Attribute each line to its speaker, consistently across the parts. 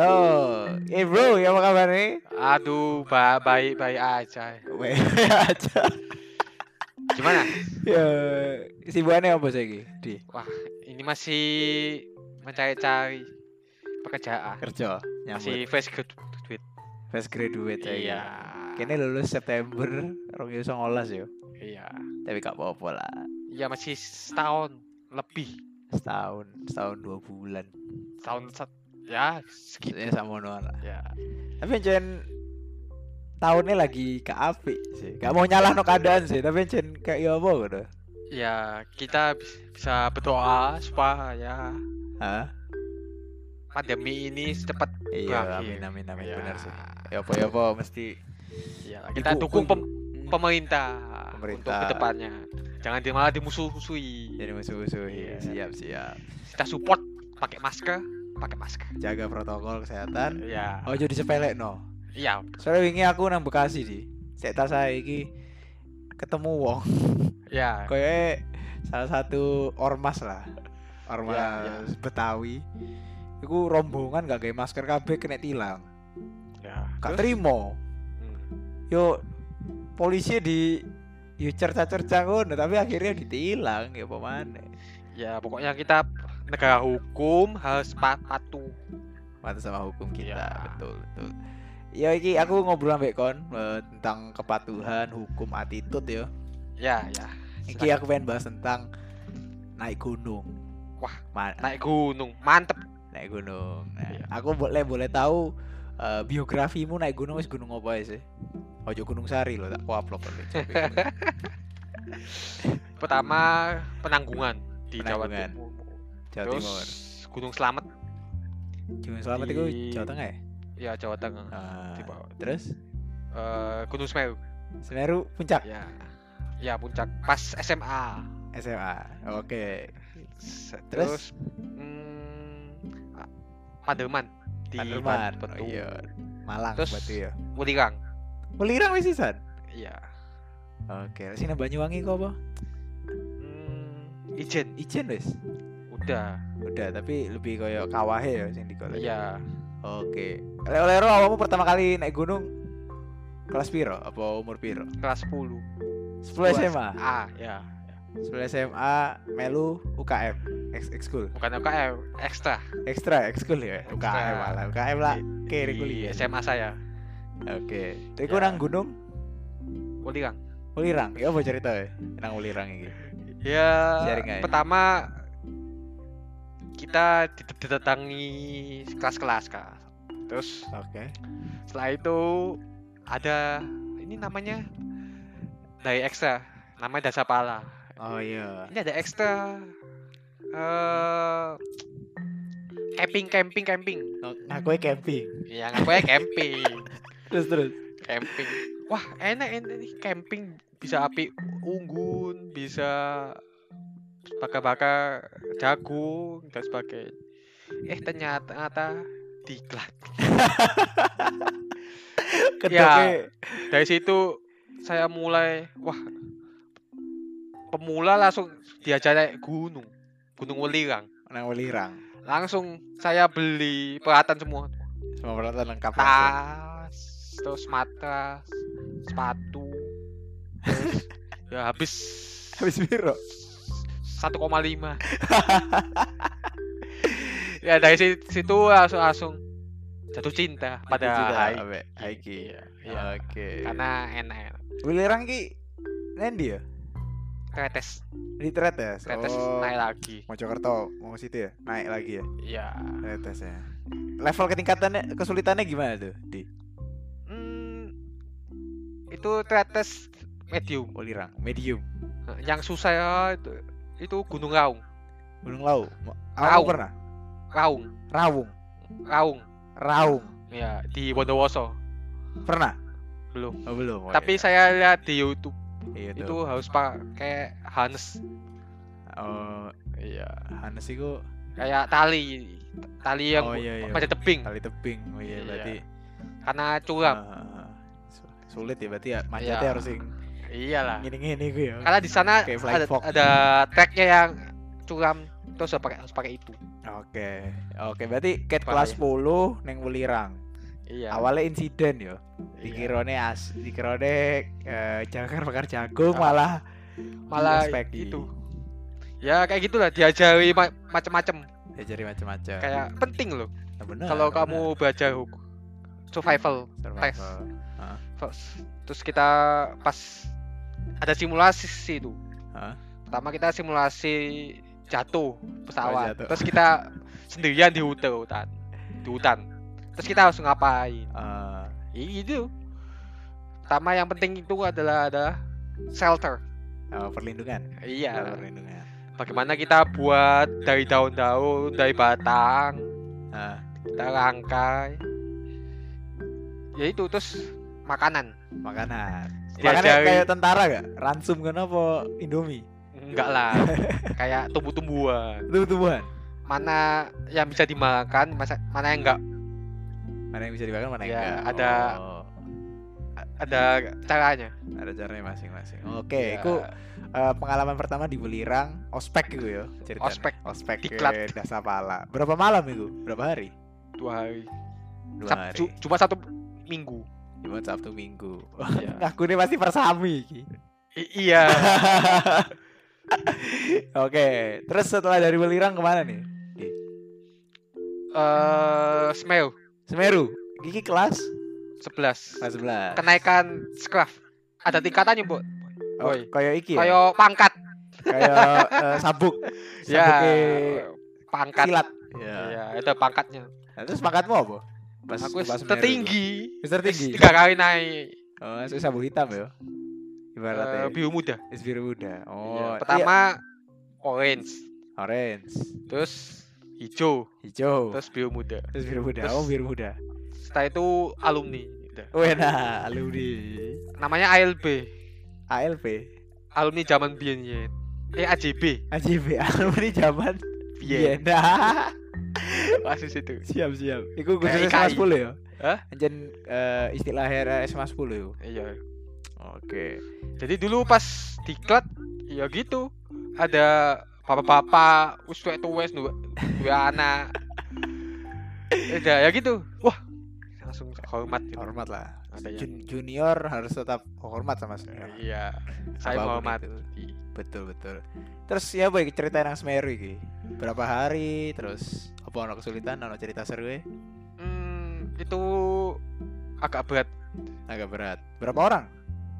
Speaker 1: Yo, eh bro, ya apa kabar nih?
Speaker 2: Aduh, ba baik baik aja.
Speaker 1: Weh aja.
Speaker 2: Gimana?
Speaker 1: Ya, sibukannya apa sih di
Speaker 2: Wah, ini masih mencari-cari pekerjaan.
Speaker 1: kerja?
Speaker 2: Masih
Speaker 1: Nyambut.
Speaker 2: fresh graduate.
Speaker 1: Fresh graduate saya.
Speaker 2: Iya.
Speaker 1: Kini lulus September 2019 yo.
Speaker 2: Iya.
Speaker 1: Tapi gak apa-apa lah.
Speaker 2: Iya masih setahun lebih.
Speaker 1: Setahun, setahun dua bulan.
Speaker 2: Tahun set ya segitu.
Speaker 1: Ya sama lah.
Speaker 2: Ya.
Speaker 1: Tapi jen tahunnya lagi ke api sih. Gak mau nyalah no keadaan sih, tapi jen kayak ya apa gitu.
Speaker 2: Ya, kita bis- bisa berdoa supaya
Speaker 1: Hah?
Speaker 2: pandemi ini cepat
Speaker 1: Iya, amin amin amin
Speaker 2: Ya.
Speaker 1: benar sih. Ya apa ya apa mesti
Speaker 2: Iya, kita dukung pem-
Speaker 1: Hmm.
Speaker 2: pemerintah, untuk
Speaker 1: Pemerintah.
Speaker 2: ke depannya. Jangan malah dimusuh-musuhi.
Speaker 1: jadi musuh-musuh.
Speaker 2: Iya.
Speaker 1: Siap siap.
Speaker 2: Kita support pakai masker, pakai masker.
Speaker 1: Jaga protokol kesehatan.
Speaker 2: Ya.
Speaker 1: Oh jadi sepele no.
Speaker 2: Iya,
Speaker 1: Soalnya wingi aku nang Bekasi sih. Cek tas saya iki ketemu wong.
Speaker 2: ya.
Speaker 1: Kayak salah satu ormas lah. Ormas
Speaker 2: Ya,
Speaker 1: Betawi. Iku rombongan gak gawe masker kabeh kena tilang.
Speaker 2: Ya.
Speaker 1: Gak terima.
Speaker 2: Hmm.
Speaker 1: Yo polisi di yo cerca-cerca ngono tapi akhirnya ditilang ya pemane.
Speaker 2: Ya, pokoknya kita negara hukum harus pa- patuh.
Speaker 1: Mati sama hukum kita,
Speaker 2: Ya.
Speaker 1: betul betul. Ya iki aku ngobrol ambek kon eh, tentang kepatuhan, hukum, attitude ya.
Speaker 2: Ya, ya.
Speaker 1: Iki aku pengen bahas tentang naik gunung.
Speaker 2: Wah,
Speaker 1: Ma-
Speaker 2: naik gunung, mantep.
Speaker 1: naik gunung. Nah,
Speaker 2: Iya.
Speaker 1: aku boleh boleh tahu eh, biografimu naik gunung wis gunung apa sih? Ojo Gunung Sari loh, tak upload.
Speaker 2: Pertama penanggungan di Jawa
Speaker 1: Penanggungan.
Speaker 2: Timur.
Speaker 1: Jawa
Speaker 2: Terus
Speaker 1: Timur.
Speaker 2: Gunung Slamet,
Speaker 1: Gunung Selamat itu
Speaker 2: di-
Speaker 1: Jawa Tengah ya?
Speaker 2: ya Jawa Tengah.
Speaker 1: Ah,
Speaker 2: Di bawah.
Speaker 1: terus
Speaker 2: Eh, Gunung Semeru,
Speaker 1: Semeru puncak
Speaker 2: ya. Ya puncak pas SMA.
Speaker 1: SMA. Oke.
Speaker 2: Se-
Speaker 1: Terus?
Speaker 2: Terus hmm, Pademan di
Speaker 1: Panderman.
Speaker 2: Batu.
Speaker 1: Oh, iya. Malang
Speaker 2: Terus-
Speaker 1: berarti ya.
Speaker 2: Welirang.
Speaker 1: Melirang wis sisan.
Speaker 2: Iya.
Speaker 1: Oke, sini Banyuwangi kok apa?
Speaker 2: Hmm, Ijen.
Speaker 1: Ijen wis.
Speaker 2: Udah.
Speaker 1: Udah, tapi lebih koyo kawahe ya sing digolek.
Speaker 2: Iya.
Speaker 1: Oke. Oleh-oleh awakmu pertama kali naik gunung kelas piro? Apa umur piro?
Speaker 2: Kelas 10.
Speaker 1: 10 SMA.
Speaker 2: Ah, ya.
Speaker 1: 10 SMA melu UKM, ex ekskul.
Speaker 2: Bukan UKM, ekstra.
Speaker 1: Ekstra ekskul ya.
Speaker 2: Ekstra.
Speaker 1: UKM malah. UKM lah kiri kuliah.
Speaker 2: SMA saya.
Speaker 1: Oke. Iku
Speaker 2: Ya.
Speaker 1: nang gunung
Speaker 2: Welirang.
Speaker 1: Ulirang. Ya apa cerita ya? Nang Ulirang iki.
Speaker 2: Ya, pertama kita did- didatangi kelas-kelas kak. Terus
Speaker 1: Oke.
Speaker 2: setelah itu ada ini namanya dari ekstra, namanya Dasapala.
Speaker 1: Oh iya.
Speaker 2: Ini ada ekstra eh camping camping camping.
Speaker 1: Ngaku camping.
Speaker 2: Ya ngaku ya camping,
Speaker 1: Terus terus.
Speaker 2: camping. Wah enak enak nih camping bisa api unggun, bisa bakar-bakar jagung dan sebagainya. Eh ternyata ternyata diklat.
Speaker 1: Kedoke.
Speaker 2: Dari situ saya mulai wah pemula langsung diajak naik gunung, Gunung Welirang.
Speaker 1: nang Ulirang.
Speaker 2: Langsung saya beli peralatan semua,
Speaker 1: Semua peralatan lengkap langsung.
Speaker 2: tas, terus matras, sepatu, terus ya habis
Speaker 1: Habis piro?
Speaker 2: 1,5 ya dari si- situ langsung langsung jatuh cinta pada
Speaker 1: ambek hiking.
Speaker 2: Iya, iya.
Speaker 1: Oke.
Speaker 2: karena enak enak
Speaker 1: ki nendi ya?
Speaker 2: kretes
Speaker 1: Di Tretes.
Speaker 2: kretes
Speaker 1: Oh.
Speaker 2: naik lagi
Speaker 1: Mojokerto mau situ ya? Naik lagi ya?
Speaker 2: ya
Speaker 1: Tretes ya. Level ketingkatannya kesulitannya gimana tuh? Di
Speaker 2: hmm, itu kretes medium
Speaker 1: Ulirang, medium.
Speaker 2: yang susah ya itu itu gunung raung
Speaker 1: Gunung Lau.
Speaker 2: Raung.
Speaker 1: pernah.
Speaker 2: raung
Speaker 1: Rawung.
Speaker 2: raung
Speaker 1: Raung.
Speaker 2: ya di Bondowoso
Speaker 1: Pernah?
Speaker 2: belum
Speaker 1: Oh, belum. Oh,
Speaker 2: tapi
Speaker 1: iya.
Speaker 2: saya lihat di YouTube
Speaker 1: Iya
Speaker 2: itu harus pakai harness
Speaker 1: Oh,
Speaker 2: iya
Speaker 1: Hanes iku
Speaker 2: kayak tali tali yang
Speaker 1: Oh, iya, iya.
Speaker 2: pada tebing
Speaker 1: tali tebing. Oh iya,
Speaker 2: Iya.
Speaker 1: berarti
Speaker 2: karena curam.
Speaker 1: Su- sulit ya berarti ya manjatnya
Speaker 2: Iya.
Speaker 1: harus sing
Speaker 2: iyalah
Speaker 1: ngini-ngini gue ya.
Speaker 2: karena di sana
Speaker 1: flying
Speaker 2: ada,
Speaker 1: fox.
Speaker 2: ada treknya yang curam terus harus pakai harus pakai itu
Speaker 1: Oke. Oke, berarti ket
Speaker 2: Bahaya.
Speaker 1: kelas 10 neng Welirang.
Speaker 2: Iya.
Speaker 1: Awalnya insiden yo.
Speaker 2: Iya.
Speaker 1: Dikirone as, dikirone eh jagar bakar jagung
Speaker 2: Ah.
Speaker 1: malah
Speaker 2: malah itu. Ya kayak gitulah diajari ma- macem-macem.
Speaker 1: diajari macam-macam.
Speaker 2: Kayak penting loh
Speaker 1: Nah, bener,
Speaker 2: kalau
Speaker 1: bener.
Speaker 2: kamu belajar huk- survival
Speaker 1: Survival.
Speaker 2: first. Terus kita pas ada simulasi sih itu.
Speaker 1: Hah?
Speaker 2: Pertama kita simulasi jatuh pesawat.
Speaker 1: jatuh.
Speaker 2: Terus kita sendirian di hutan, hutan. Di hutan. Terus kita harus ngapain?
Speaker 1: Eh,
Speaker 2: Ih, Itu. Pertama yang penting itu adalah ada shelter.
Speaker 1: oh, perlindungan. Oh,
Speaker 2: Iya.
Speaker 1: perlindungan.
Speaker 2: Bagaimana kita buat dari daun-daun, dari batang,
Speaker 1: Ah,
Speaker 2: kita rangkai. Ya itu terus makanan.
Speaker 1: makanan.
Speaker 2: Diajari-
Speaker 1: Makanan kayak tentara gak? Ransum kan apa Indomie?
Speaker 2: Enggak lah. Kayak tumbuh-tumbuhan.
Speaker 1: Tumbuh-tumbuhan.
Speaker 2: Mana yang bisa dimakan, masa mana yang enggak.
Speaker 1: Mana yang bisa dimakan, mana yang
Speaker 2: Ya,
Speaker 1: enggak.
Speaker 2: ada-
Speaker 1: Oh,
Speaker 2: Ada caranya.
Speaker 1: ada caranya masing-masing. Oke,
Speaker 2: Ya,
Speaker 1: itu eh, pengalaman pertama di Welirang, ospek gitu ya ceritanya.
Speaker 2: Ospek.
Speaker 1: Ospek
Speaker 2: Diklat.
Speaker 1: ke Dasapala. Berapa malam itu? Berapa hari?
Speaker 2: dua hari.
Speaker 1: Dua hari.
Speaker 2: Cuma satu minggu.
Speaker 1: Jumat, Sabtu, Minggu.
Speaker 2: Iya.
Speaker 1: Aku ini pasti persami iki.
Speaker 2: I- iya.
Speaker 1: Oke, terus setelah dari Welirang ke mana nih?
Speaker 2: Eh, smell
Speaker 1: Semeru. Gigi kelas
Speaker 2: 11.
Speaker 1: kelas 11.
Speaker 2: Kenaikan scarf. Ada tingkatannya, Bu.
Speaker 1: Oh, kayak iki ya.
Speaker 2: Kayak pangkat.
Speaker 1: Kayak eh, sabuk.
Speaker 2: Ya.
Speaker 1: Sabuknya
Speaker 2: Pangkat.
Speaker 1: silat. Ya.
Speaker 2: Ya, itu pangkatnya.
Speaker 1: Nah, terus pangkatmu apa? Pas,
Speaker 2: Aku
Speaker 1: pas Semeru
Speaker 2: tertinggi.
Speaker 1: itu. Wis tertinggi.
Speaker 2: Tiga kali naik.
Speaker 1: Oh, itu sabuk hitam ya. Ibaratnya.
Speaker 2: Eh, biru muda.
Speaker 1: Is biru muda.
Speaker 2: Iya,
Speaker 1: Oh,
Speaker 2: pertama orange,
Speaker 1: iya, orange,
Speaker 2: terus hijau,
Speaker 1: hijau,
Speaker 2: terus biru muda.
Speaker 1: terus biru muda.
Speaker 2: terus-
Speaker 1: Oh, biru muda.
Speaker 2: Setelah itu alumni. Udah.
Speaker 1: Wena, alumni.
Speaker 2: Namanya ALB,
Speaker 1: ALP,
Speaker 2: alumni zaman biyen yen. Eh AJB,
Speaker 1: AJB, alumni zaman
Speaker 2: biyen.
Speaker 1: Iya, nah.
Speaker 2: Kasus itu.
Speaker 1: siap siap. Iku gue
Speaker 2: Kayak
Speaker 1: SMA
Speaker 2: IKI.
Speaker 1: 10 ya.
Speaker 2: Hah?
Speaker 1: Anjen eh, istilah era SMA 10 ya.
Speaker 2: Iya.
Speaker 1: Oke.
Speaker 2: Jadi dulu pas diklat ya gitu. Ada bapak-bapak wis tuwek tuwes dua, dua anak. Udah ya gitu. Wah, langsung hormat gitu.
Speaker 1: Hormat lah.
Speaker 2: Ada yang
Speaker 1: Jun- junior harus tetap hormat sama senior.
Speaker 2: Iya, saya hormat.
Speaker 1: itu. Betul betul. Terus ya boy ceritain yang Semeru iki. Berapa hari terus apa ono kesulitan ono cerita seru ya?
Speaker 2: Hmm, itu agak berat
Speaker 1: Agak berat. Berapa orang?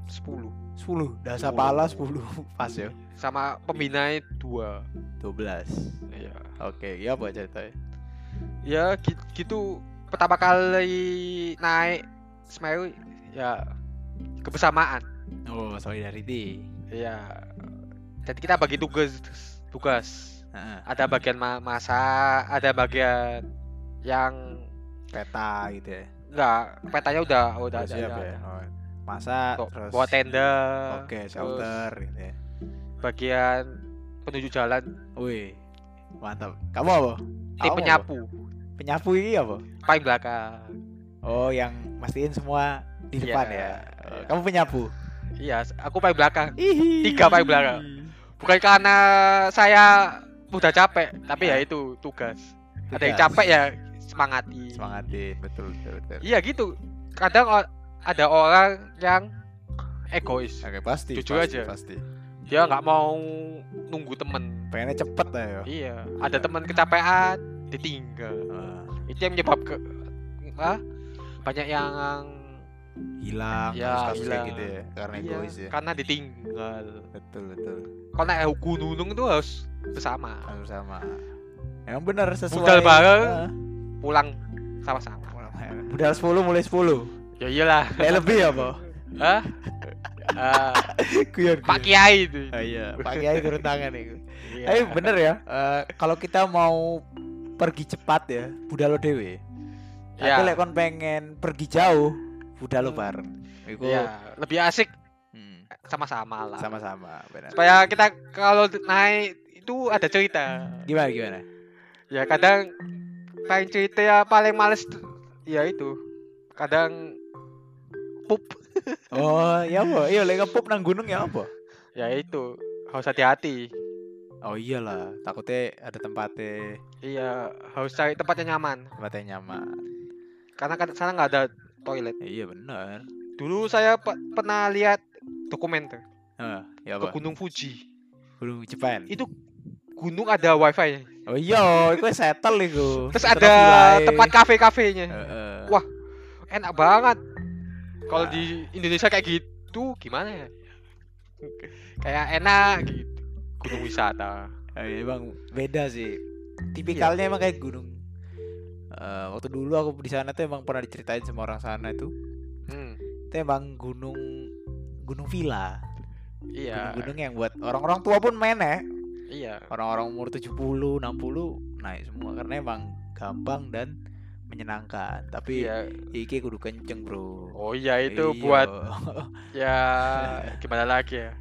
Speaker 2: 10
Speaker 1: 10. Dasa pala 10 pas ya.
Speaker 2: sama pembina dua
Speaker 1: 12.
Speaker 2: ya
Speaker 1: Oke, ya apa ceritanya?
Speaker 2: ya gi- gitu pertama kali naik Semeru ya kebersamaan
Speaker 1: Oh, solidarity.
Speaker 2: ya jadi kita bagi tugas tugas
Speaker 1: Heeh.
Speaker 2: ada bagian ma masak ada bagian yang
Speaker 1: Peta gitu ya.
Speaker 2: enggak petanya udah udah
Speaker 1: Udah
Speaker 2: ada,
Speaker 1: siap
Speaker 2: ada.
Speaker 1: ya. Oh, masak terus
Speaker 2: bawa tenda
Speaker 1: Oke,
Speaker 2: terus
Speaker 1: shelter gitu ya.
Speaker 2: bagian penunjuk jalan
Speaker 1: Wih. Mantap. Kamu apa?
Speaker 2: tim
Speaker 1: Kamu apa?
Speaker 2: penyapu
Speaker 1: Penyapu ini apa?
Speaker 2: paling belakang
Speaker 1: Oh, yang mastiin semua di
Speaker 2: Iya,
Speaker 1: depan ya. Oh. Kamu penyapu.
Speaker 2: iya aku paling belakang
Speaker 1: Ihi.
Speaker 2: Tiga paling belakang. Bukan karena saya udah capek tapi ya
Speaker 1: Ah.
Speaker 2: itu tugas ada yang
Speaker 1: Tugas.
Speaker 2: capek ya semangati
Speaker 1: Semangatin, betul betul betul.
Speaker 2: iya gitu kadang ada orang yang egois
Speaker 1: Oke, pasti.
Speaker 2: Jujur
Speaker 1: pasti,
Speaker 2: aja.
Speaker 1: Pasti.
Speaker 2: dia nggak mau nunggu temen
Speaker 1: Pengennya cepet lah ya.
Speaker 2: iya ada teman kecapean ditinggal
Speaker 1: Ah,
Speaker 2: itu yang menyebabkan ah, banyak yang
Speaker 1: hilang,
Speaker 2: Ya,
Speaker 1: kasus kayak
Speaker 2: hilang.
Speaker 1: gitu ya. Karena
Speaker 2: iya,
Speaker 1: egois ya.
Speaker 2: karena ditinggal
Speaker 1: Betul betul.
Speaker 2: Kalau naik gunung itu harus bersama
Speaker 1: Harus sama. Emang benar sesuai.
Speaker 2: Budal bareng. Pulang sama-sama
Speaker 1: Budal 10 mulai 10.
Speaker 2: ya iyalah
Speaker 1: Kayak lebih ya, Bo?
Speaker 2: Hah? Ah,
Speaker 1: Kuyon.
Speaker 2: Pak Kiai itu.
Speaker 1: Ah, iya, Pak Kiai turun tangan itu.
Speaker 2: Iya.
Speaker 1: Tapi bener ya, eh, kalau kita mau pergi cepat ya, budal lo dewe. Tapi lek kon pengen pergi jauh, budal lo bareng. Iku
Speaker 2: Iya, lebih asik sama-sama lah.
Speaker 1: sama-sama, benar.
Speaker 2: Supaya kita kalau naik itu ada cerita.
Speaker 1: Gimana gimana?
Speaker 2: Ya kadang paling cerita ya paling males ya itu. Kadang pup
Speaker 1: Oh, ya apa? Iya lek ngepup nang gunung ya apa?
Speaker 2: ya itu harus hati-hati.
Speaker 1: Oh iyalah, takutnya ada tempatnya
Speaker 2: Iya, harus cari tempat yang nyaman.
Speaker 1: tempatnya nyaman.
Speaker 2: Karena kan sana nggak ada toilet.
Speaker 1: Iya benar.
Speaker 2: Dulu saya pe- pernah lihat dokumenter
Speaker 1: Ah, ya
Speaker 2: ke? Gunung Fuji.
Speaker 1: Gunung Jepang.
Speaker 2: Itu gunung ada wifi-nya.
Speaker 1: Oh iya, itu settle itu.
Speaker 2: Terus ada tempat kafe-kafenya.
Speaker 1: Heeh.
Speaker 2: Wah. Enak banget. Kalau
Speaker 1: Nah.
Speaker 2: di Indonesia kayak gitu gimana ya? Kayak enak gitu. Gunung wisata.
Speaker 1: Eh, emang beda sih. Tipikalnya emang kayak gunung. Eh, waktu dulu aku di sana tuh emang pernah diceritain sama orang sana itu.
Speaker 2: Hmm.
Speaker 1: Itu emang gunung gunung villa.
Speaker 2: Iya.
Speaker 1: Gunung-gunung yang buat orang-orang tua pun main ya.
Speaker 2: Iya.
Speaker 1: Orang-orang umur 70, 60 naik semua karena emang gampang dan menyenangkan. Tapi
Speaker 2: Iya.
Speaker 1: iki kudu kenceng, Bro.
Speaker 2: Oh iya itu
Speaker 1: Iya.
Speaker 2: buat ya gimana lagi ya?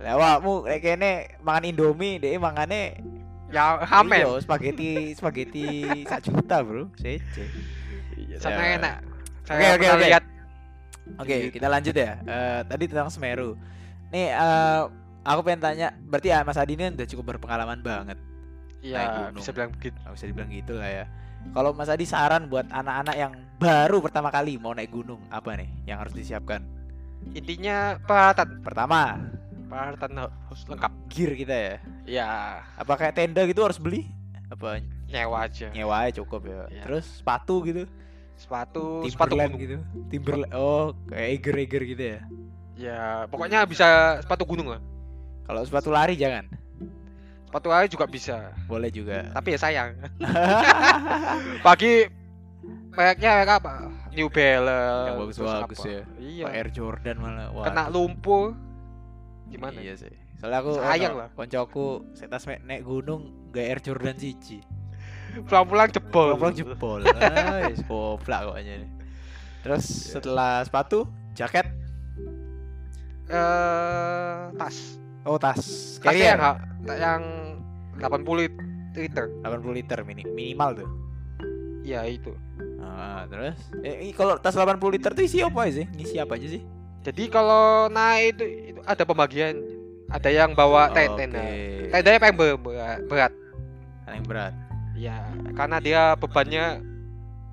Speaker 1: Lewatmu kayak kene mangan Indomie, deh mangane
Speaker 2: Ya hamen.
Speaker 1: Iya, spaghetti spaghetti sak juta, Bro. Sece.
Speaker 2: Sangat
Speaker 1: Ya.
Speaker 2: enak. Saya
Speaker 1: Oke, oke,
Speaker 2: pernah
Speaker 1: oke.
Speaker 2: lihat
Speaker 1: Oke,
Speaker 2: Gitu.
Speaker 1: kita lanjut ya. Eh, tadi tentang Semeru. Nih, eh, aku pengen tanya, berarti ya Mas Adi ini udah cukup berpengalaman banget.
Speaker 2: ya
Speaker 1: gunung.
Speaker 2: bisa bilang begitu.
Speaker 1: Bisa dibilang gitu lah ya. Kalau Mas Adi saran buat anak-anak yang baru pertama kali mau naik gunung, apa nih yang harus disiapkan?
Speaker 2: Intinya peralatan,
Speaker 1: Pertama,
Speaker 2: peralatan harus lengkap.
Speaker 1: gear kita ya.
Speaker 2: Ya
Speaker 1: Apa kayak tenda gitu harus beli? Apa
Speaker 2: nyewa aja.
Speaker 1: nyewa aja cukup ya.
Speaker 2: Iya.
Speaker 1: Terus sepatu gitu,
Speaker 2: Sepatu, sepatu
Speaker 1: Timberland
Speaker 2: gunung.
Speaker 1: gitu. Timberland. Oh, kayak Eger-Eger gitu ya.
Speaker 2: Ya pokoknya bisa sepatu gunung lah.
Speaker 1: Kalau sepatu lari jangan.
Speaker 2: Sepatu air juga bisa,
Speaker 1: Boleh juga.
Speaker 2: tapi ya sayang. Bagi mereknya merek apa? New Balance.
Speaker 1: Yang bagus-bagus
Speaker 2: terus apa.
Speaker 1: ya.
Speaker 2: Iya.
Speaker 1: Air Jordan malah. Wah,
Speaker 2: Kena lumpur. Gimana?
Speaker 1: Iya sih. Soalnya aku
Speaker 2: Sayang lah.
Speaker 1: Koncoku setas naik gunung gak Air Jordan siji.
Speaker 2: Pulang-pulang jebol.
Speaker 1: Pulang jebol. Ah, goblak koknya nih. Terus
Speaker 2: Iya.
Speaker 1: setelah sepatu, jaket,
Speaker 2: Eh, tas.
Speaker 1: oh tas,
Speaker 2: Tasnya yang,
Speaker 1: carrier
Speaker 2: ha- yang 80 liter.
Speaker 1: 80 liter mini, minimal tuh.
Speaker 2: Ya itu.
Speaker 1: Ah, terus eh, kalau tas 80 liter tuh isi apa sih? Ngisi apa aja sih?
Speaker 2: Jadi kalau naik itu, itu ada pembagian. Ada yang bawa tent- tenda.
Speaker 1: Oke.
Speaker 2: Tendanya paling ber- berat. berat.
Speaker 1: Paling berat.
Speaker 2: Ya, karena dia bebannya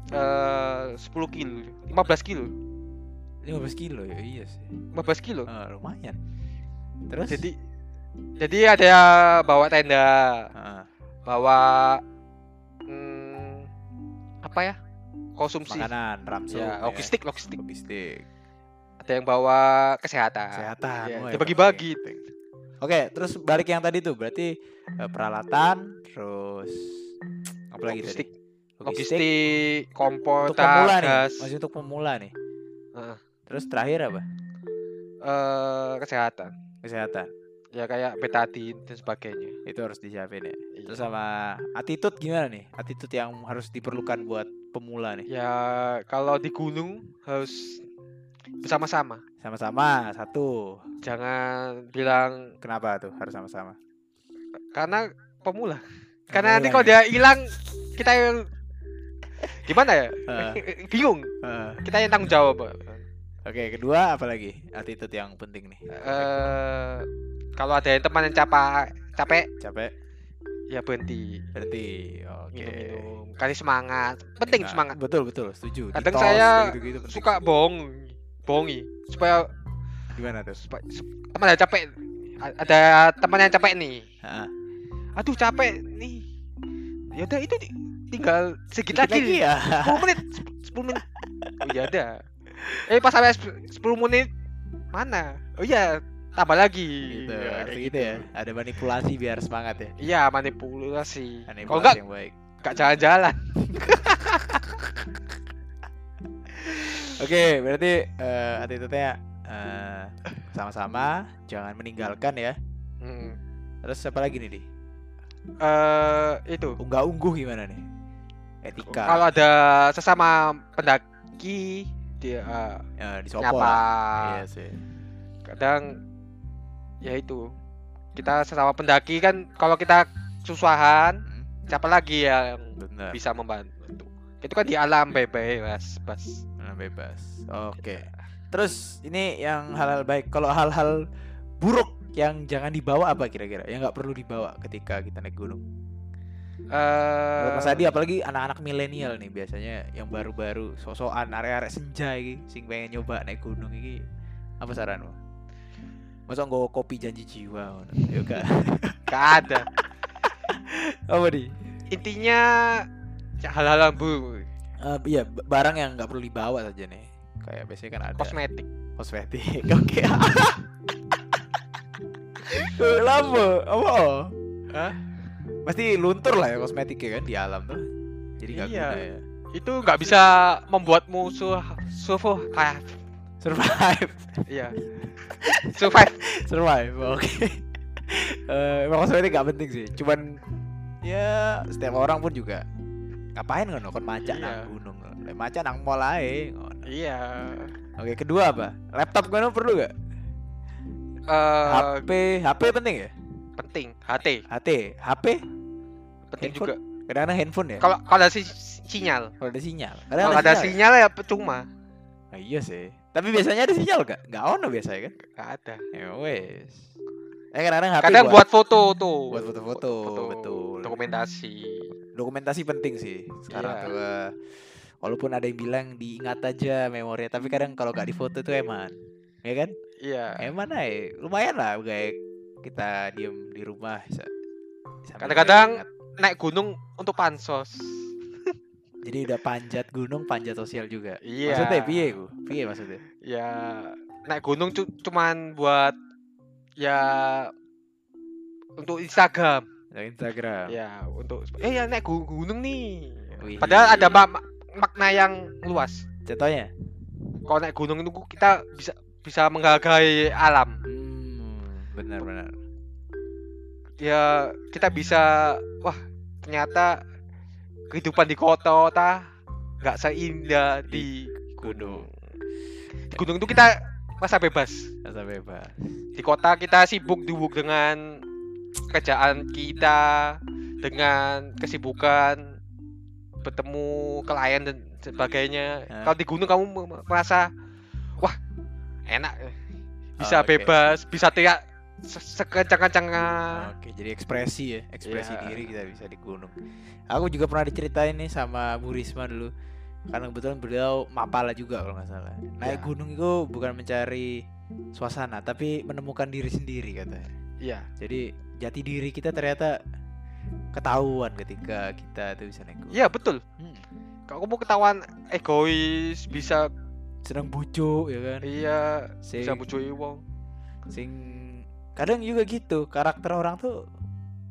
Speaker 2: eh 10 kilo, 15 kilo,
Speaker 1: 15 kilo ya, iya sih.
Speaker 2: 15 kilo.
Speaker 1: Ah, lumayan. Terus
Speaker 2: Jadi jadi ada bawa tenda,
Speaker 1: Ah,
Speaker 2: bawa hmm, apa ya? Konsumsi.
Speaker 1: makanan, ramsu,
Speaker 2: Ya, logistik, logistik.
Speaker 1: logistik.
Speaker 2: Ada yang bawa kesehatan.
Speaker 1: kesehatan
Speaker 2: Iya, dibagi-bagi.
Speaker 1: yang penting. Oke, terus balik yang tadi tuh berarti eh, peralatan, terus apa lagi
Speaker 2: Logistik.
Speaker 1: tadi?
Speaker 2: Logistik, kompor,
Speaker 1: untuk pemula nih,
Speaker 2: gas,
Speaker 1: masih untuk pemula nih.
Speaker 2: Heeh.
Speaker 1: Terus terakhir apa?
Speaker 2: eh, kesehatan.
Speaker 1: Kesehatan.
Speaker 2: Ya kayak betadine dan sebagainya.
Speaker 1: Itu harus disiapin ya.
Speaker 2: Iya.
Speaker 1: Terus sama attitude gimana nih? Attitude yang harus diperlukan buat pemula nih.
Speaker 2: Ya kalau di gunung harus bersama-sama.
Speaker 1: Sama-sama satu.
Speaker 2: Jangan bilang
Speaker 1: Kenapa tuh harus sama-sama?
Speaker 2: karena pemula. Karena nanti kalau dia hilang kita yang gimana ya?
Speaker 1: Eh,
Speaker 2: Bingung. Kita yang tanggung jawab.
Speaker 1: Oke, kedua apa lagi? Attitude yang penting nih.
Speaker 2: Eh kalau ada yang teman yang capek capek
Speaker 1: Capek,
Speaker 2: ya berhenti.
Speaker 1: berhenti. Oke.
Speaker 2: Minum-minum. Kasih semangat. Penting
Speaker 1: Nah,
Speaker 2: semangat.
Speaker 1: Betul, betul, setuju.
Speaker 2: Kadang
Speaker 1: Ditos,
Speaker 2: saya
Speaker 1: penting.
Speaker 2: Suka bohong, bohongi supaya
Speaker 1: gimana tuh?
Speaker 2: supaya sup- teman yang capek ada teman yang capek nih. Aduh capek nih ya udah itu tinggal sedikit
Speaker 1: Dikit
Speaker 2: lagi,
Speaker 1: ya.
Speaker 2: 10 menit 10 menit oh iya ada eh pas sampai 10 menit mana oh iya tambah lagi
Speaker 1: gitu,
Speaker 2: Ya, kayak
Speaker 1: gitu ya. Ada manipulasi biar semangat ya.
Speaker 2: iya manipulasi kalau
Speaker 1: Manipulasi
Speaker 2: enggak
Speaker 1: yang baik.
Speaker 2: enggak jalan-jalan
Speaker 1: Oke, berarti eh attitude-nya eh, sama-sama, jangan meninggalkan ya.
Speaker 2: Hmm.
Speaker 1: Terus apa lagi nih, Di?
Speaker 2: Eh itu
Speaker 1: Unggah-ungguh gimana nih? Etika.
Speaker 2: kalau ada sesama pendaki dia eh,
Speaker 1: ya, disopor.
Speaker 2: nyapa
Speaker 1: Iya sih.
Speaker 2: kadang ya itu kita sesama pendaki kan kalau kita susahan
Speaker 1: Hmm,
Speaker 2: siapa lagi yang
Speaker 1: Benar.
Speaker 2: bisa membantu itu kan di alam bebas bebas
Speaker 1: Nah, bebas. Oke. Terus ini yang hal-hal baik. Kalau hal-hal buruk yang jangan dibawa apa kira-kira? Yang nggak perlu dibawa ketika kita naik gunung. Menurut Mas Adi apalagi anak-anak milenial nih biasanya yang baru-baru sosokan arek-arek senja iki sing pengen nyoba naik gunung iki. Apa saranmu? Masa nggak kopi janji jiwa? Ya gak.
Speaker 2: ada.
Speaker 1: Apa di?
Speaker 2: Intinya ya, hal-hal buruk,
Speaker 1: Eh, iya, barang yang nggak perlu dibawa saja nih. Kayak biasanya kan ada
Speaker 2: kosmetik.
Speaker 1: kosmetik. Oke. Lama, apa?
Speaker 2: Hah?
Speaker 1: Pasti luntur lah ya kosmetiknya kan di alam tuh. Jadi nggak
Speaker 2: Iya.
Speaker 1: guna ya.
Speaker 2: Itu nggak bisa membuatmu su survive kayak
Speaker 1: Survive,
Speaker 2: iya. Survive.
Speaker 1: survive. Oke. Eh, emang kosmetik gak penting sih. Cuman ya setiap orang pun juga ngapain ngono kon maca
Speaker 2: Iya.
Speaker 1: nang gunung. Maca nang mall ae.
Speaker 2: Iya.
Speaker 1: Oke, kedua apa? Laptop ngono perlu gak?
Speaker 2: Eh
Speaker 1: HP, HP penting ya?
Speaker 2: penting. HT
Speaker 1: HT, HP
Speaker 2: penting
Speaker 1: Handphone?
Speaker 2: juga.
Speaker 1: kadang-kadang handphone ya.
Speaker 2: Kalau kalau ada si sinyal.
Speaker 1: Kalau ada sinyal.
Speaker 2: Kalau ada
Speaker 1: ya?
Speaker 2: sinyal ya percuma.
Speaker 1: Ah, iya sih. Tapi biasanya ada sinyal gak? Gak ono biasanya kan?
Speaker 2: Gak ada.
Speaker 1: Ya wes. Eh kadang-kadang HP
Speaker 2: Kadang buat foto tuh.
Speaker 1: buat foto-foto, betul.
Speaker 2: Dokumentasi.
Speaker 1: dokumentasi penting sih sekarang
Speaker 2: Iya.
Speaker 1: tuh. eh, walaupun ada yang bilang diingat aja memori, tapi kadang kalau gak difoto tuh eman. Ya kan?
Speaker 2: Iya.
Speaker 1: Eman aja. Lumayan lah kayak kita diem di rumah
Speaker 2: Kadang-kadang. Naik gunung untuk pansos.
Speaker 1: jadi udah panjat gunung, panjat sosial juga.
Speaker 2: Iya.
Speaker 1: Maksudnya piye ku? Piye maksudnya?
Speaker 2: Ya naik gunung cu- cuman buat ya untuk Instagram.
Speaker 1: Nah, Instagram.
Speaker 2: Ya, untuk eh ya naik gu- gunung nih.
Speaker 1: Wih.
Speaker 2: Padahal ada ma- ma- makna yang luas.
Speaker 1: Contohnya?
Speaker 2: Kalau naik gunung itu kita bisa bisa menghargai alam.
Speaker 1: Hmm, benar-benar.
Speaker 2: Ya, kita bisa wah, ternyata kehidupan di kota-kota nggak seindah di gunung. Di gunung itu kita masa bebas.
Speaker 1: Rasa bebas.
Speaker 2: Di kota kita sibuk dibuk dengan kerjaan kita, dengan kesibukan bertemu klien dan sebagainya. Kalau di gunung kamu me- merasa wah enak, bisa
Speaker 1: Oh, oke.
Speaker 2: bebas, bisa teriak se- sekencang-kencangnya.
Speaker 1: Oke, jadi ekspresi ya, ekspresi
Speaker 2: Iya.
Speaker 1: diri kita bisa di gunung. Aku juga pernah diceritain nih sama Bu Risma dulu. Karena kebetulan beliau mapala juga kalau nggak salah. Naik
Speaker 2: Iya.
Speaker 1: gunung itu bukan mencari suasana, tapi menemukan diri sendiri katanya.
Speaker 2: Iya,
Speaker 1: Jadi jati diri kita ternyata ketahuan ketika kita tuh bisa naik gunung.
Speaker 2: iya betul.
Speaker 1: Hmm.
Speaker 2: Kalau kamu ketahuan egois, bisa
Speaker 1: Sedang bujuk ya kan.
Speaker 2: iya
Speaker 1: Sing,
Speaker 2: bisa bujui wong.
Speaker 1: sing kadang juga gitu karakter orang tuh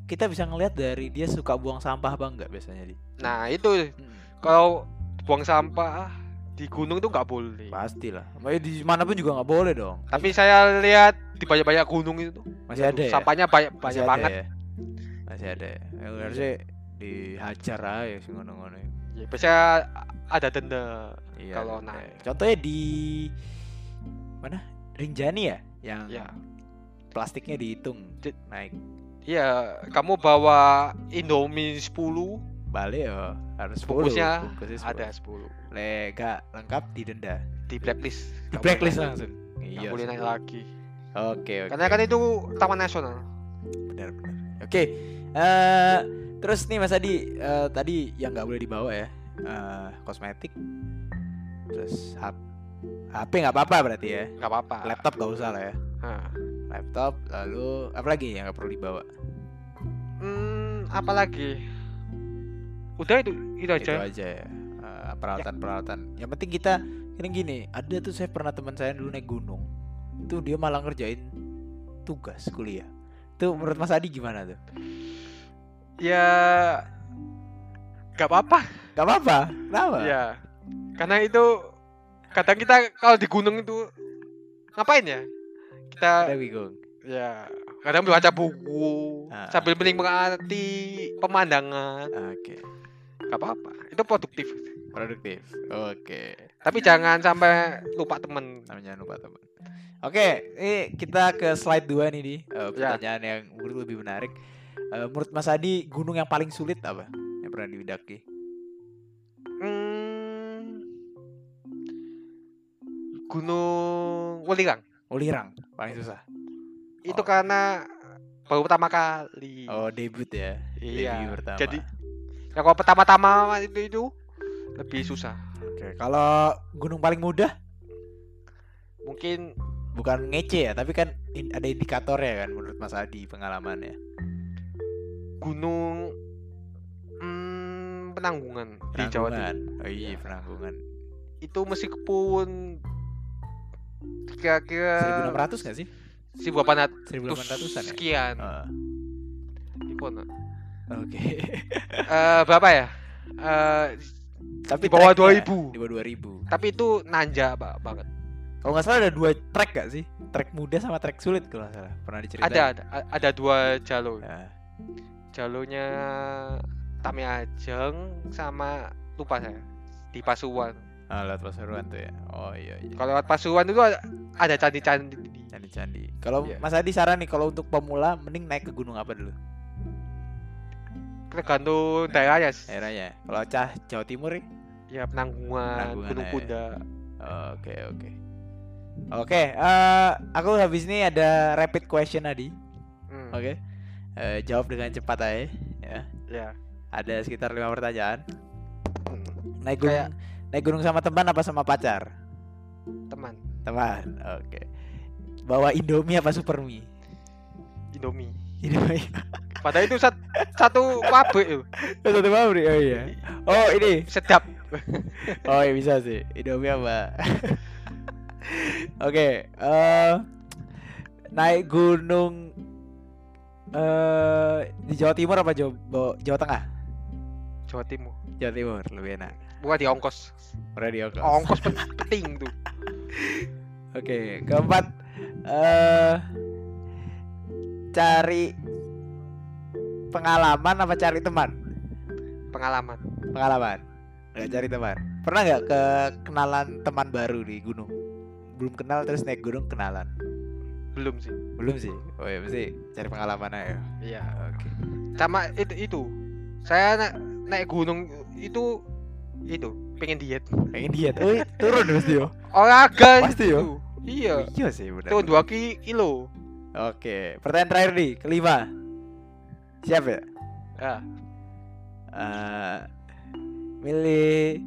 Speaker 1: kita bisa ngelihat dari dia suka buang sampah apa enggak biasanya di.
Speaker 2: Nah, itu
Speaker 1: Hmm.
Speaker 2: kalau buang sampah di gunung itu nggak boleh.
Speaker 1: Pastilah. Makanya di mana pun juga nggak boleh dong.
Speaker 2: Tapi saya lihat di banyak-banyak gunung itu
Speaker 1: Masih ada ya?
Speaker 2: sampahnya banyak
Speaker 1: Masih
Speaker 2: banyak
Speaker 1: ada
Speaker 2: banget.
Speaker 1: ya? Masih ada. Ya, Ya, harusnya dihajar aja sih ngono-ngono.
Speaker 2: Ya, biasanya ada denda.
Speaker 1: Iya.
Speaker 2: Kalau naik.
Speaker 1: Contohnya di mana? Rinjani ya yang
Speaker 2: Ya,
Speaker 1: plastiknya dihitung
Speaker 2: Di-
Speaker 1: naik.
Speaker 2: iya, kamu bawa Indomie 10,
Speaker 1: Balik ya harus 10.
Speaker 2: bungkusnya
Speaker 1: Bungkusnya 10.
Speaker 2: ada 10
Speaker 1: Le, gak lengkap didenda.
Speaker 2: di blacklist.
Speaker 1: Di blacklist langsung. Iya.
Speaker 2: boleh naik lagi.
Speaker 1: Oke, oke.
Speaker 2: Karena kan itu taman nasional.
Speaker 1: benar benar. Oke. eh terus nih Mas Adi, eh, tadi yang nggak boleh dibawa ya. eh, kosmetik. Terus HP HP nggak apa-apa berarti ya.
Speaker 2: nggak apa-apa.
Speaker 1: Laptop nggak usah lah ya.
Speaker 2: Nah.
Speaker 1: Laptop lalu apa lagi yang nggak perlu dibawa?
Speaker 2: Hmm, apalagi? Udah itu itu
Speaker 1: Itu
Speaker 2: aja.
Speaker 1: aja ya. Eh, peralatan-peralatan. Yang penting kita ini gini, ada tuh saya pernah teman saya dulu naik gunung. Itu dia malah ngerjain tugas kuliah. Tuh menurut Mas Adi gimana tuh?
Speaker 2: Ya nggak apa-apa.
Speaker 1: Gak apa-apa. Kenapa?
Speaker 2: Ya. Karena itu kadang kita kalau di gunung itu ngapain ya? Kita
Speaker 1: bingung.
Speaker 2: ya kadang baca buku
Speaker 1: Ah.
Speaker 2: sambil menikmati pemandangan.
Speaker 1: Oke.
Speaker 2: Gak apa-apa. Itu produktif.
Speaker 1: Produktif. Oke.
Speaker 2: Tapi jangan sampai lupa temen.
Speaker 1: Namanya lupa teman. Oke, ini kita ke slide 2 nih di
Speaker 2: Ya.
Speaker 1: pertanyaan yang menurut lebih menarik. Eh, menurut Mas Adi, gunung yang paling sulit apa? Yang pernah didaki?
Speaker 2: Hmm, Gunung Welirang.
Speaker 1: Ulirang, paling susah.
Speaker 2: itu
Speaker 1: Oh.
Speaker 2: karena baru pertama kali.
Speaker 1: Oh, debut ya.
Speaker 2: iya.
Speaker 1: Debut pertama.
Speaker 2: Jadi ya kalau pertama-tama itu itu lebih susah.
Speaker 1: Oke, kalau gunung paling mudah
Speaker 2: Mungkin
Speaker 1: bukan ngece ya, tapi kan in- ada indikatornya kan menurut Mas Adi pengalamannya.
Speaker 2: Gunung hmm, penanggungan, di Jawa Timur.
Speaker 1: Penanggungan. Oh iya,
Speaker 2: Iya.
Speaker 1: penanggungan.
Speaker 2: Itu meskipun kira-kira
Speaker 1: 1600 nggak sih?
Speaker 2: 1800
Speaker 1: 1800-an ya?
Speaker 2: sekian.
Speaker 1: Oh,
Speaker 2: Di kono.
Speaker 1: Oke.
Speaker 2: Eh, berapa ya? Eh,
Speaker 1: tapi
Speaker 2: di bawah
Speaker 1: tracknya
Speaker 2: 2000.
Speaker 1: Di bawah 2000.
Speaker 2: tapi itu nanja Pak, banget.
Speaker 1: Kalau nggak salah ada dua track gak sih? Track mudah sama track sulit kalau nggak salah. Pernah diceritain.
Speaker 2: Ada, ada ada dua jalur.
Speaker 1: Ya.
Speaker 2: Jalurnya Tami Ajeng sama lupa saya di Pasuruan.
Speaker 1: Ah, lewat Pasuruan tuh ya. Oh iya iya.
Speaker 2: Kalau lewat Pasuruan itu ada, ada candi-candi.
Speaker 1: Candi-candi. Kalau
Speaker 2: Iya.
Speaker 1: Mas Adi saran nih kalau untuk pemula mending naik ke gunung apa dulu?
Speaker 2: Tergantung daerahnya.
Speaker 1: Daerahnya. Kalau Cah Jawa Timur nih?
Speaker 2: Ya penanggungan,
Speaker 1: Penanggungan,
Speaker 2: Gunung
Speaker 1: ya.
Speaker 2: Punda.
Speaker 1: Oke oke. Oke, eh, aku habis ini ada rapid question Adi.
Speaker 2: Hmm,
Speaker 1: Oke. Eh, jawab dengan cepat aja ya.
Speaker 2: Ya.
Speaker 1: Ada sekitar lima pertanyaan.
Speaker 2: Hmm,
Speaker 1: Naik gunung
Speaker 2: Kayak-
Speaker 1: naik gunung sama teman apa sama pacar?
Speaker 2: Teman,
Speaker 1: Teman. Oke. Bawa Indomie apa Supermie?
Speaker 2: Indomie.
Speaker 1: Indomie.
Speaker 2: Padahal itu sat- satu pabrik itu.
Speaker 1: Satu pabrik. Oh iya. Oh ini.
Speaker 2: Sedap.
Speaker 1: Oh iya bisa sih. Indomie apa? Oke. eh naik gunung eh di Jawa Timur apa Jawa, Jawa Tengah?
Speaker 2: Jawa Timur.
Speaker 1: Jawa Timur lebih enak.
Speaker 2: Bukan di ongkos.
Speaker 1: Radio
Speaker 2: Ongkos pen- penting tuh.
Speaker 1: Oke, keempat eh cari pengalaman apa cari teman?
Speaker 2: Pengalaman.
Speaker 1: Pengalaman. Nggak cari teman. Pernah nggak ke kenalan teman baru di gunung? Belum kenal terus naik gunung kenalan?
Speaker 2: Belum sih.
Speaker 1: Belum sih. Oh ya mesti cari pengalaman aja.
Speaker 2: Iya.
Speaker 1: Oke.
Speaker 2: Sama itu itu. Saya na- naik gunung itu itu pengen diet.
Speaker 1: Pengen diet. Oh, iya, turun pasti yo.
Speaker 2: Olahraga
Speaker 1: Pasti yo.
Speaker 2: itu. Iya.
Speaker 1: Iya sih benar.
Speaker 2: Turun 2 kilo.
Speaker 1: Oke, pertanyaan terakhir nih, kelima. Siap ya?
Speaker 2: Ya.
Speaker 1: Eh, milih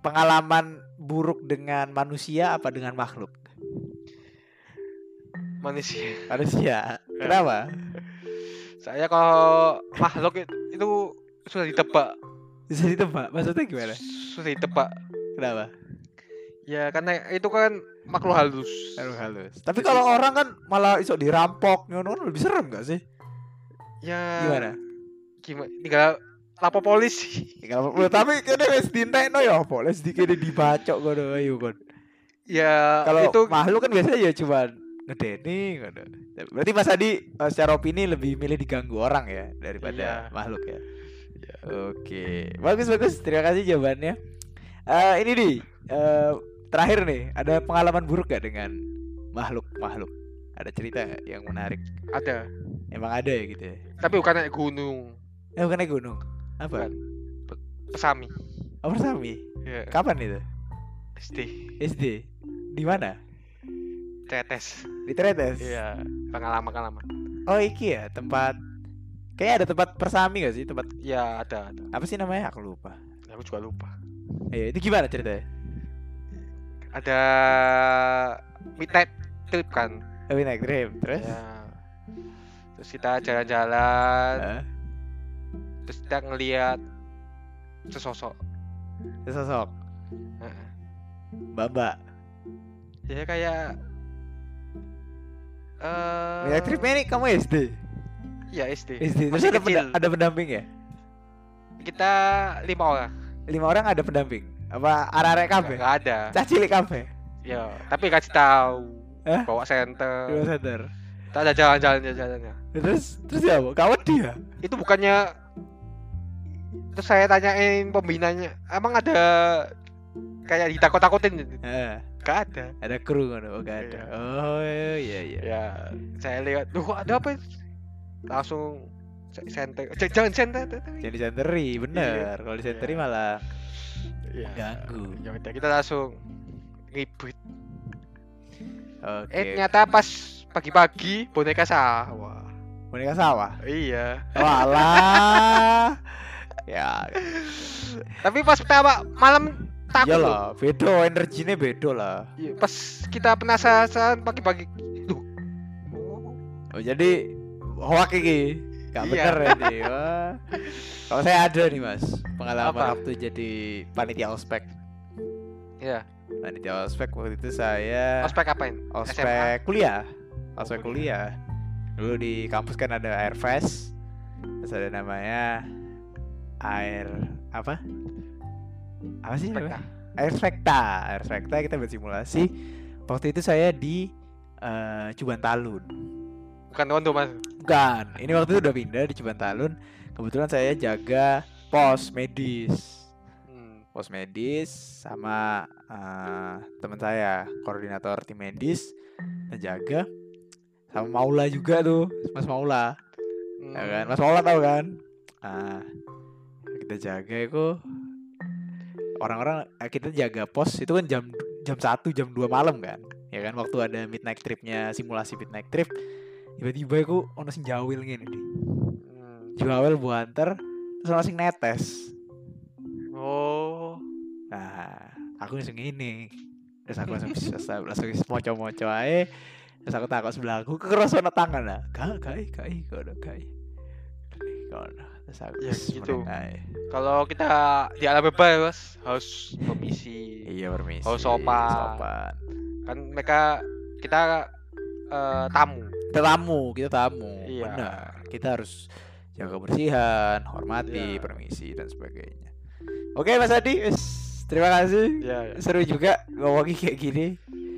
Speaker 1: pengalaman buruk dengan manusia apa dengan makhluk?
Speaker 2: Manusia.
Speaker 1: Manusia. Kenapa?
Speaker 2: Saya kalau makhluk it- itu sudah ditebak.
Speaker 1: Bisa ditebak. Maksudnya gimana?
Speaker 2: Sudah ditebak.
Speaker 1: Kenapa?
Speaker 2: Ya karena itu kan makhluk halus.
Speaker 1: Halus halus. Tapi kalau orang kan malah iso dirampok, ngono kan lebih serem gak sih?
Speaker 2: Ya
Speaker 1: Gimana?
Speaker 2: Gimana? Tinggal lapor polisi.
Speaker 1: Kalau tapi kene wis dintekno ya apa? Wis dikene dibacok ngono ayo kon.
Speaker 2: Ya
Speaker 1: Kalau
Speaker 2: itu
Speaker 1: makhluk kan biasanya ya cuma ngedeni ngono. Berarti Mas Adi eh, secara opini lebih milih diganggu orang ya daripada
Speaker 2: Iya.
Speaker 1: makhluk ya. Oke, bagus bagus. Terima kasih jawabannya. Eh ini nih eh, terakhir nih, ada pengalaman buruk gak dengan makhluk makhluk? Ada cerita yang menarik?
Speaker 2: ada.
Speaker 1: Emang ada ya gitu ya?
Speaker 2: Tapi bukan naik gunung.
Speaker 1: Eh bukan naik gunung. Apa?
Speaker 2: Bukan. Pesami.
Speaker 1: Oh Persami.
Speaker 2: Ya.
Speaker 1: Kapan itu?
Speaker 2: SD.
Speaker 1: SD. Di mana?
Speaker 2: Tetes.
Speaker 1: Di Tretes.
Speaker 2: Iya. Pengalaman pengalaman.
Speaker 1: Oh iki ya tempat. Kayaknya ada tempat persami gak sih? Tempat
Speaker 2: Ya ada ada.
Speaker 1: apa sih namanya? Aku lupa.
Speaker 2: Aku juga lupa.
Speaker 1: Eh itu gimana ceritanya?
Speaker 2: Ada midnight trip kan.
Speaker 1: Tapi naik trip terus?
Speaker 2: Ya. Terus kita jalan-jalan.
Speaker 1: Hah?
Speaker 2: Terus kita ngelihat sesosok.
Speaker 1: Sesosok
Speaker 2: Heeh.
Speaker 1: Mbak
Speaker 2: Ya kayak eh
Speaker 1: Naik tripnya ini kamu SD?
Speaker 2: Iya SD.
Speaker 1: SD Terus
Speaker 2: Masih
Speaker 1: ada,
Speaker 2: kecil.
Speaker 1: penda- ada pendamping ya?
Speaker 2: Kita lima orang.
Speaker 1: Lima orang ada pendamping? Apa arek-arek kafe?
Speaker 2: Nggak ada.
Speaker 1: Cah cilik kafe?
Speaker 2: Ya, tapi kasih tahu.
Speaker 1: Hah?
Speaker 2: Bawa center.
Speaker 1: Dua center
Speaker 2: Kita ada jalan-jalan jalannya.
Speaker 1: Terus terus ya? Kawan dia?
Speaker 2: Itu bukannya terus saya tanyain pembinanya, emang ada kayak ditakut-takutin?
Speaker 1: Eh,
Speaker 2: Gak ada.
Speaker 1: ada kru kan? Oh, gak ada.
Speaker 2: Iya.
Speaker 1: Oh iya iya.
Speaker 2: Ya, saya lihat, duh ada apa? Langsung center. Jangan center.
Speaker 1: Jadi senteri, bener. Kalau di senteri
Speaker 2: Iya.
Speaker 1: malah
Speaker 2: Ya,
Speaker 1: ganggu.
Speaker 2: ya udah kita langsung ribut.
Speaker 1: Oke.
Speaker 2: Eh ternyata pas pagi-pagi boneka sawah.
Speaker 1: Boneka sawah.
Speaker 2: Iya.
Speaker 1: Walah. ya,
Speaker 2: Tapi pas pertama malam takut
Speaker 1: iyalah, beda energinya beda lah.
Speaker 2: Iya, Pas kita penasaran pagi-pagi. Duh. Oh,
Speaker 1: jadi hoak iki. Gak
Speaker 2: Iya.
Speaker 1: bener. Wah. Kalau saya ada nih Mas, pengalaman
Speaker 2: Apa?
Speaker 1: waktu jadi panitia ospek.
Speaker 2: Iya.
Speaker 1: Panitia ospek waktu itu saya
Speaker 2: Ospek apain?
Speaker 1: ospek kuliah. Ospek
Speaker 2: Oh,
Speaker 1: kuliah. Dulu di kampus kan ada Airfest. Terus ada namanya Air apa? Apa sih
Speaker 2: Ospek
Speaker 1: namanya? Airfecta. Airfecta kita bersimulasi. Waktu itu saya di eh, Cubantalun.
Speaker 2: Bukan Tondo mas.
Speaker 1: Bukan, ini waktu itu udah pindah di Cibantalun. Kebetulan saya jaga pos medis.
Speaker 2: Hmm.
Speaker 1: Pos medis sama eh, teman saya, koordinator tim medis ngejaga sama Maula juga tuh, Mas Maula.
Speaker 2: Hmm.
Speaker 1: Ya kan? Mas Maula tahu kan? Ah, kita jaga itu orang-orang eh, kita jaga pos itu kan jam jam 1 jam 2 malam kan. Ya kan waktu ada midnight tripnya simulasi midnight trip tiba-tiba aku ono sing jawil ngene nih.
Speaker 2: Hmm.
Speaker 1: Jawil buanter terus ono sing netes.
Speaker 2: Oh.
Speaker 1: Nah, aku langsung ini. Terus aku langsung langsung, moco-moco ae. Terus aku takut sebelah aku kekeras ono tangan lah. Gak, gak, gak, gak, gak. Kono. Terus aku
Speaker 2: Ya, gitu. Kalau kita di alam bebas harus permisi.
Speaker 1: Iya permisi.
Speaker 2: Oh, sopan.
Speaker 1: sopan.
Speaker 2: Kan mereka kita eh, tamu.
Speaker 1: Kita tamu, kita tamu.
Speaker 2: Iya.
Speaker 1: Benar. Kita harus jaga kebersihan, hormati,
Speaker 2: Iya.
Speaker 1: permisi dan sebagainya. Oke Mas Adi, wis, terima kasih.
Speaker 2: Ya, ya.
Speaker 1: Seru juga ngomongin kayak gini.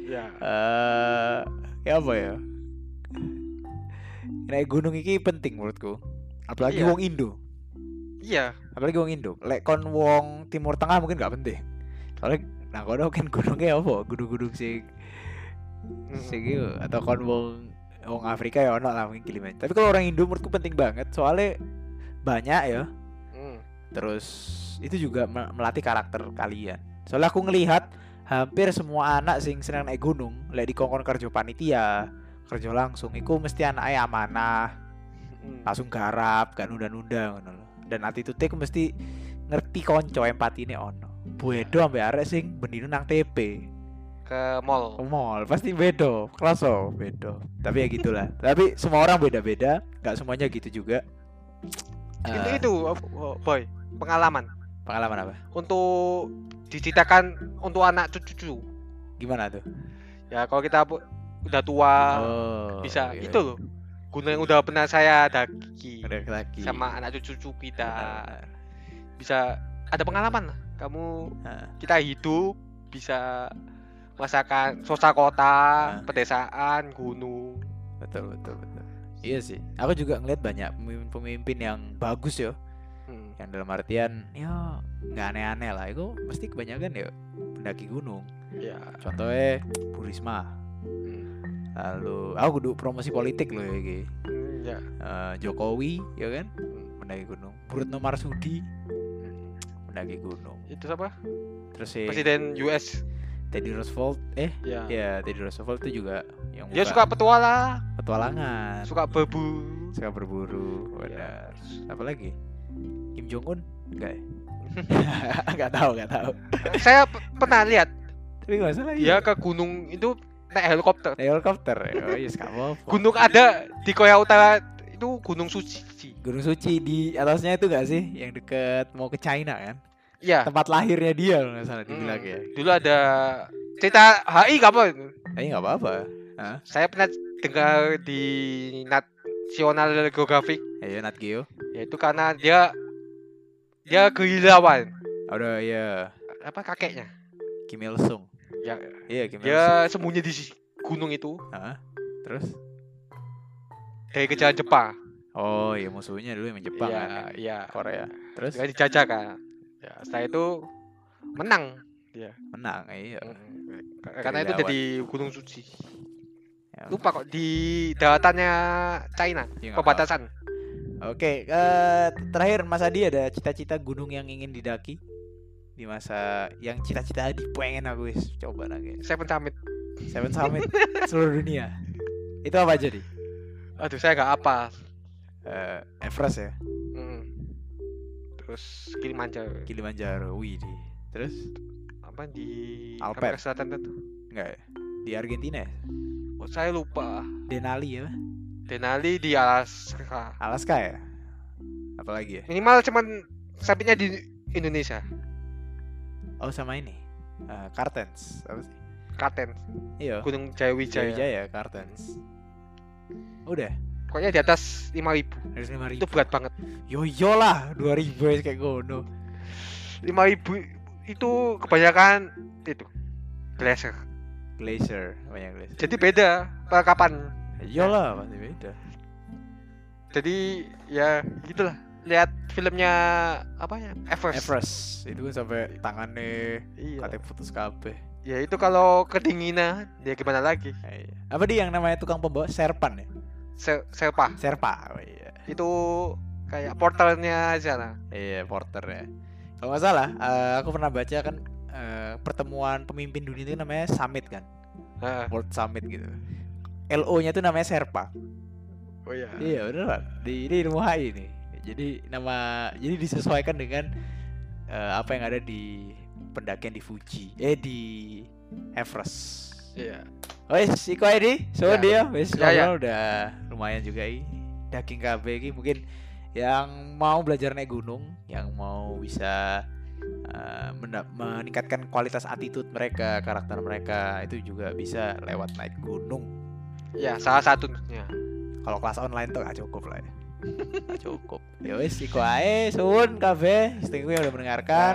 Speaker 2: ya.
Speaker 1: eh ya apa ya? Naik gunung iki penting menurutku. Apalagi
Speaker 2: Iya.
Speaker 1: wong Indo.
Speaker 2: Iya.
Speaker 1: Apalagi wong Indo. Lek kon wong Timur Tengah mungkin gak penting. Soalnya nah kono kan gunungnya apa? Gunung-gunung sing sing atau kon wong wong Afrika ya ono lah mungkin Kilimanjaro. Tapi kalau orang Indo menurutku penting banget soalnya banyak ya.
Speaker 2: Hmm.
Speaker 1: Terus itu juga me- melatih karakter kalian. Soalnya aku ngelihat hampir semua anak sing seneng naik gunung, lek dikongkon kerja panitia, kerja langsung, iku mesti anaknya amanah,
Speaker 2: Hmm.
Speaker 1: langsung garap, gak nunda-nunda ngono. Dan attitude ku mesti ngerti konco empati ini ono. Bedo ambek arek sing bendino nang TP.
Speaker 2: Ke mall.
Speaker 1: Ke mall pasti bedo, kerasa bedo. Tapi ya gitulah. Tapi semua orang beda-beda, gak semuanya gitu juga.
Speaker 2: itu
Speaker 1: Eh,
Speaker 2: itu oh, boy pengalaman
Speaker 1: pengalaman apa?
Speaker 2: untuk diceritakan untuk anak cucu
Speaker 1: Gimana tuh?
Speaker 2: ya kalau kita udah tua
Speaker 1: oh,
Speaker 2: bisa
Speaker 1: iya.
Speaker 2: itu loh gunung yang udah pernah saya daki
Speaker 1: lagi.
Speaker 2: sama anak cucu kita
Speaker 1: Benar-benar.
Speaker 2: bisa ada pengalaman lah kamu
Speaker 1: Heeh.
Speaker 2: kita hidup bisa merasakan sosial kota
Speaker 1: Nah.
Speaker 2: pedesaan gunung
Speaker 1: betul betul betul iya sih aku juga ngeliat banyak pemimpin-pemimpin yang bagus ya
Speaker 2: Hmm.
Speaker 1: yang dalam artian ya nggak aneh-aneh lah itu pasti kebanyakan ya pendaki gunung
Speaker 2: ya
Speaker 1: contohnya Bu Risma
Speaker 2: Hmm.
Speaker 1: Lalu aku kudu promosi politik loh ya.
Speaker 2: Hmm, ya.
Speaker 1: Eh, Jokowi ya kan? Mendaki gunung. Burutno Marsudi. Mendaki gunung.
Speaker 2: Itu siapa?
Speaker 1: Terus si
Speaker 2: presiden US
Speaker 1: Teddy Roosevelt eh?
Speaker 2: Ya.
Speaker 1: Ya Teddy Roosevelt itu juga yang
Speaker 2: dia
Speaker 1: buka
Speaker 2: suka petualang.
Speaker 1: Petualangan.
Speaker 2: Suka bebu.
Speaker 1: Suka berburu
Speaker 2: Ya.
Speaker 1: benar. Apa lagi Kim Jong Un enggak ya? Nggak tahu nggak tahu.
Speaker 2: Saya pernah lihat.
Speaker 1: Tapi nggak salah
Speaker 2: dia ke gunung itu naik helikopter.
Speaker 1: Naik helikopter ya. Oh iya nggak apa-apa.
Speaker 2: Gunung ada di Korea Utara itu gunung suci.
Speaker 1: Gunung Suci di atasnya itu nggak sih? Yang deket mau ke China kan?
Speaker 2: Ya
Speaker 1: tempat lahirnya dia kalau nggak salah dibilang
Speaker 2: Hmm.
Speaker 1: ya.
Speaker 2: Dulu ada cerita HI gak apa
Speaker 1: tapi nggak apa-apa.
Speaker 2: Saya pernah dengar di National Geographic.
Speaker 1: Ayo Nat Geo.
Speaker 2: Yaitu karena dia dia kehilawan
Speaker 1: udah ya
Speaker 2: apa kakeknya?
Speaker 1: Kim Il Sung
Speaker 2: ya
Speaker 1: iya Sung
Speaker 2: dia sembunyi di gunung itu.
Speaker 1: Hah? terus?
Speaker 2: Dari kejaran Jepang.
Speaker 1: Oh iya musuhnya dulu yang Jepang
Speaker 2: Iya,
Speaker 1: kan
Speaker 2: iya.
Speaker 1: Korea. Terus?
Speaker 2: Dia dijajah kan. Ya setelah itu menang
Speaker 1: menang iya.
Speaker 2: Karena itu jadi gunung suci.
Speaker 1: Ya.
Speaker 2: lupa kok di daratannya China
Speaker 1: nggak
Speaker 2: perbatasan.
Speaker 1: Oke, eh, terakhir Mas Adi ada cita-cita gunung yang ingin didaki di masa yang cita-cita Adi pengen aku wis coba lagi.
Speaker 2: Seven Summit
Speaker 1: Seven Summit seluruh dunia. Itu apa aja nih?
Speaker 2: Aduh, saya nggak apa.
Speaker 1: Eh, Everest ya,
Speaker 2: Hmm. Terus Kilimanjaro.
Speaker 1: Kilimanjaro, wih di. Terus
Speaker 2: Apa di
Speaker 1: Alpen.
Speaker 2: Selatan itu?
Speaker 1: enggak ya? Di Argentina ya?
Speaker 2: Oh, saya lupa.
Speaker 1: Denali ya?
Speaker 2: Denali di Alaska.
Speaker 1: Alaska ya? Apalagi ya?
Speaker 2: Minimal cuman sampingnya di Indonesia.
Speaker 1: Oh sama ini. Eh, Kartens, apa sih?
Speaker 2: Klaten,
Speaker 1: Iya.
Speaker 2: Gunung Jayawijaya.
Speaker 1: Wijaya Kartens. Udah,
Speaker 2: Pokoknya di atas 5000.
Speaker 1: harus lima
Speaker 2: Itu
Speaker 1: ribu.
Speaker 2: berat banget.
Speaker 1: Yo yo lah, dua ribu ya kayak gono.
Speaker 2: 5000 itu kebanyakan itu glacier.
Speaker 1: Glacier, banyak glacier.
Speaker 2: Jadi beda perlengkapan.
Speaker 1: Yo lah, pasti beda.
Speaker 2: Jadi ya gitulah. Lihat filmnya apa ya? Everest.
Speaker 1: Everest, itu kan sampai tangannya
Speaker 2: Iya.
Speaker 1: katanya putus kabeh.
Speaker 2: Ya itu kalau kedinginan ya gimana lagi?
Speaker 1: Iya. Apa dia yang namanya tukang pembawa Serpan ya?
Speaker 2: Se Serpa.
Speaker 1: Serpa, oh iya.
Speaker 2: Itu kayak porternya di sana.
Speaker 1: Iya, porter ya. Kalau nggak salah, eh, aku pernah baca kan eh, pertemuan pemimpin dunia itu namanya summit kan,
Speaker 2: Heeh.
Speaker 1: World Summit gitu. LO-nya tuh namanya Serpa.
Speaker 2: Oh iya.
Speaker 1: Iya beneran di ini ilmu HI nih. Jadi nama jadi disesuaikan dengan eh, apa yang ada di pendakian di Fuji, eh di Everest.
Speaker 2: Iya.
Speaker 1: Wes, iku ae di, so dia, wes
Speaker 2: Ya, ya.
Speaker 1: udah lumayan juga ini. Daging KB ini mungkin yang mau belajar naik gunung, yang mau bisa menda- meningkatkan kualitas attitude mereka, karakter mereka itu juga bisa lewat naik gunung.
Speaker 2: Ya, salah satunya.
Speaker 1: Kalau kelas online tuh gak cukup lah ya. Cukup. Ya wes, iku ae, sun kabeh, setengah yang udah mendengarkan.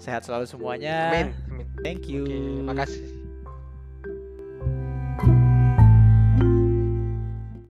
Speaker 1: Sehat selalu semuanya.
Speaker 2: Amin. Amin.
Speaker 1: Thank you.
Speaker 2: Oke, makasih.